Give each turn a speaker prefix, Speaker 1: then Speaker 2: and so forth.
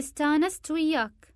Speaker 1: استانست وياك.